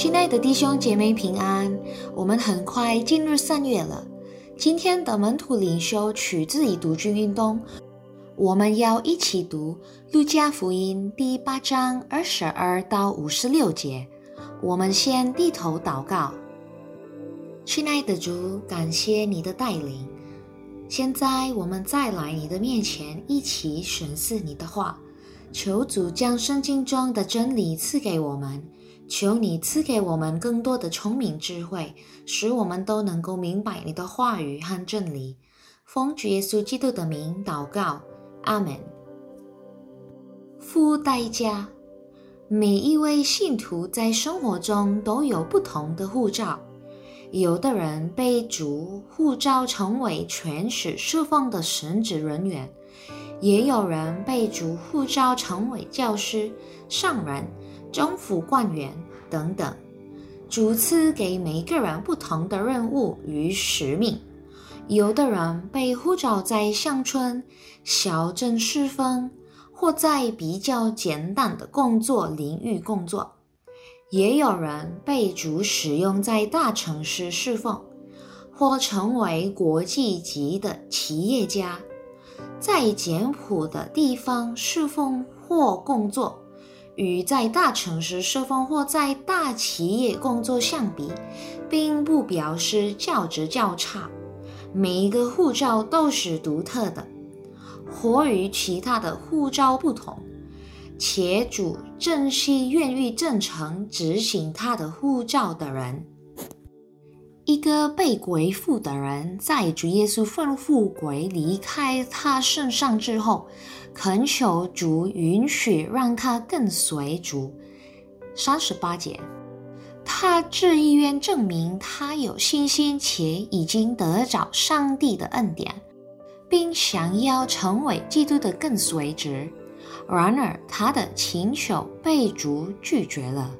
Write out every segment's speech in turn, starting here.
亲爱的弟兄姐妹平安，我们很快进入三月了。今天的门徒领袖取自于读经运动，我们要一起读《路加福音》第八章二十二到五十六节。我们先低头祷告，亲爱的主，感谢你的带领。现在我们再来你的面前，一起审视你的话，求主将圣经中的真理赐给我们。求你赐给我们更多的聪明智慧，使我们都能够明白你的话语和真理。奉主耶稣基督的名祷告，阿门。付代价，每一位信徒在生活中都有不同的护照。有的人被主护照成为全使释放的神职人员，也有人被主护照成为教师、上人。政府官员等等，主赐给每个人不同的任务与使命。有的人被呼召在乡村、小镇侍奉，或在比较简单的工作领域工作；也有人被主使用在大城市侍奉，或成为国际级的企业家，在简朴的地方侍奉或工作。与在大城市社工或在大企业工作相比，并不表示教职较差。每一个护照都是独特的，或与其他的护照不同，且主正是愿意真诚执行他的护照的人。一个被鬼附的人，在主耶稣吩咐鬼离开他身上之后，恳求主允许让他跟随主。三十八节，他自意愿证明他有信心且已经得着上帝的恩典，并想要成为基督的跟随者。然而，他的请求被主拒绝了。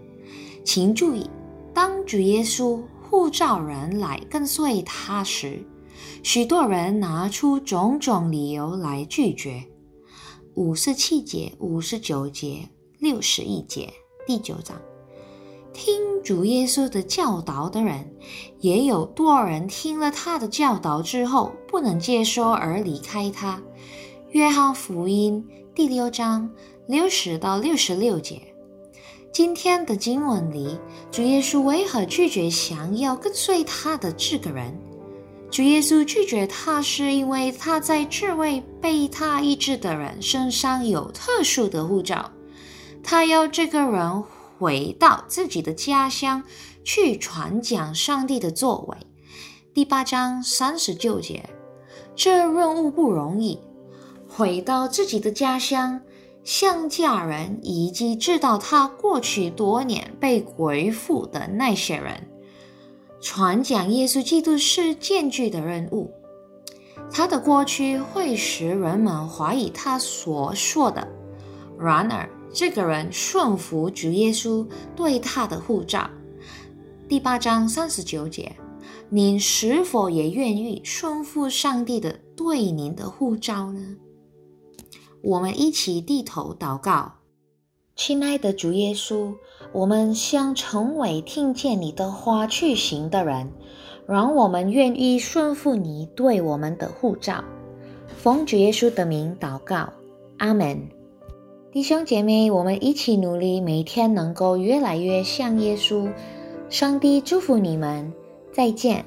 请注意，当主耶稣。护照人来跟随他时，许多人拿出种种理由来拒绝。五十七节、五十九节、六十一节，第九章，听主耶稣的教导的人，也有多少人听了他的教导之后不能接受而离开他。约翰福音第六章六十到六十六节。今天的经文里，主耶稣为何拒绝想要跟随他的这个人？主耶稣拒绝他，是因为他在这位被他医治的人身上有特殊的护照。他要这个人回到自己的家乡去传讲上帝的作为。第八章三十九节，这任务不容易，回到自己的家乡。向家人以及知道他过去多年被鬼附的那些人传讲耶稣基督是艰巨的任务，他的过去会使人们怀疑他所说的。然而，这个人顺服主耶稣对他的护照。第八章三十九节，您是否也愿意顺服上帝的对您的护照呢？我们一起低头祷告，亲爱的主耶稣，我们想成为听见你的话去行的人，让我们愿意顺服你对我们的护照。奉主耶稣的名祷告，阿门。弟兄姐妹，我们一起努力，每天能够越来越像耶稣。上帝祝福你们，再见。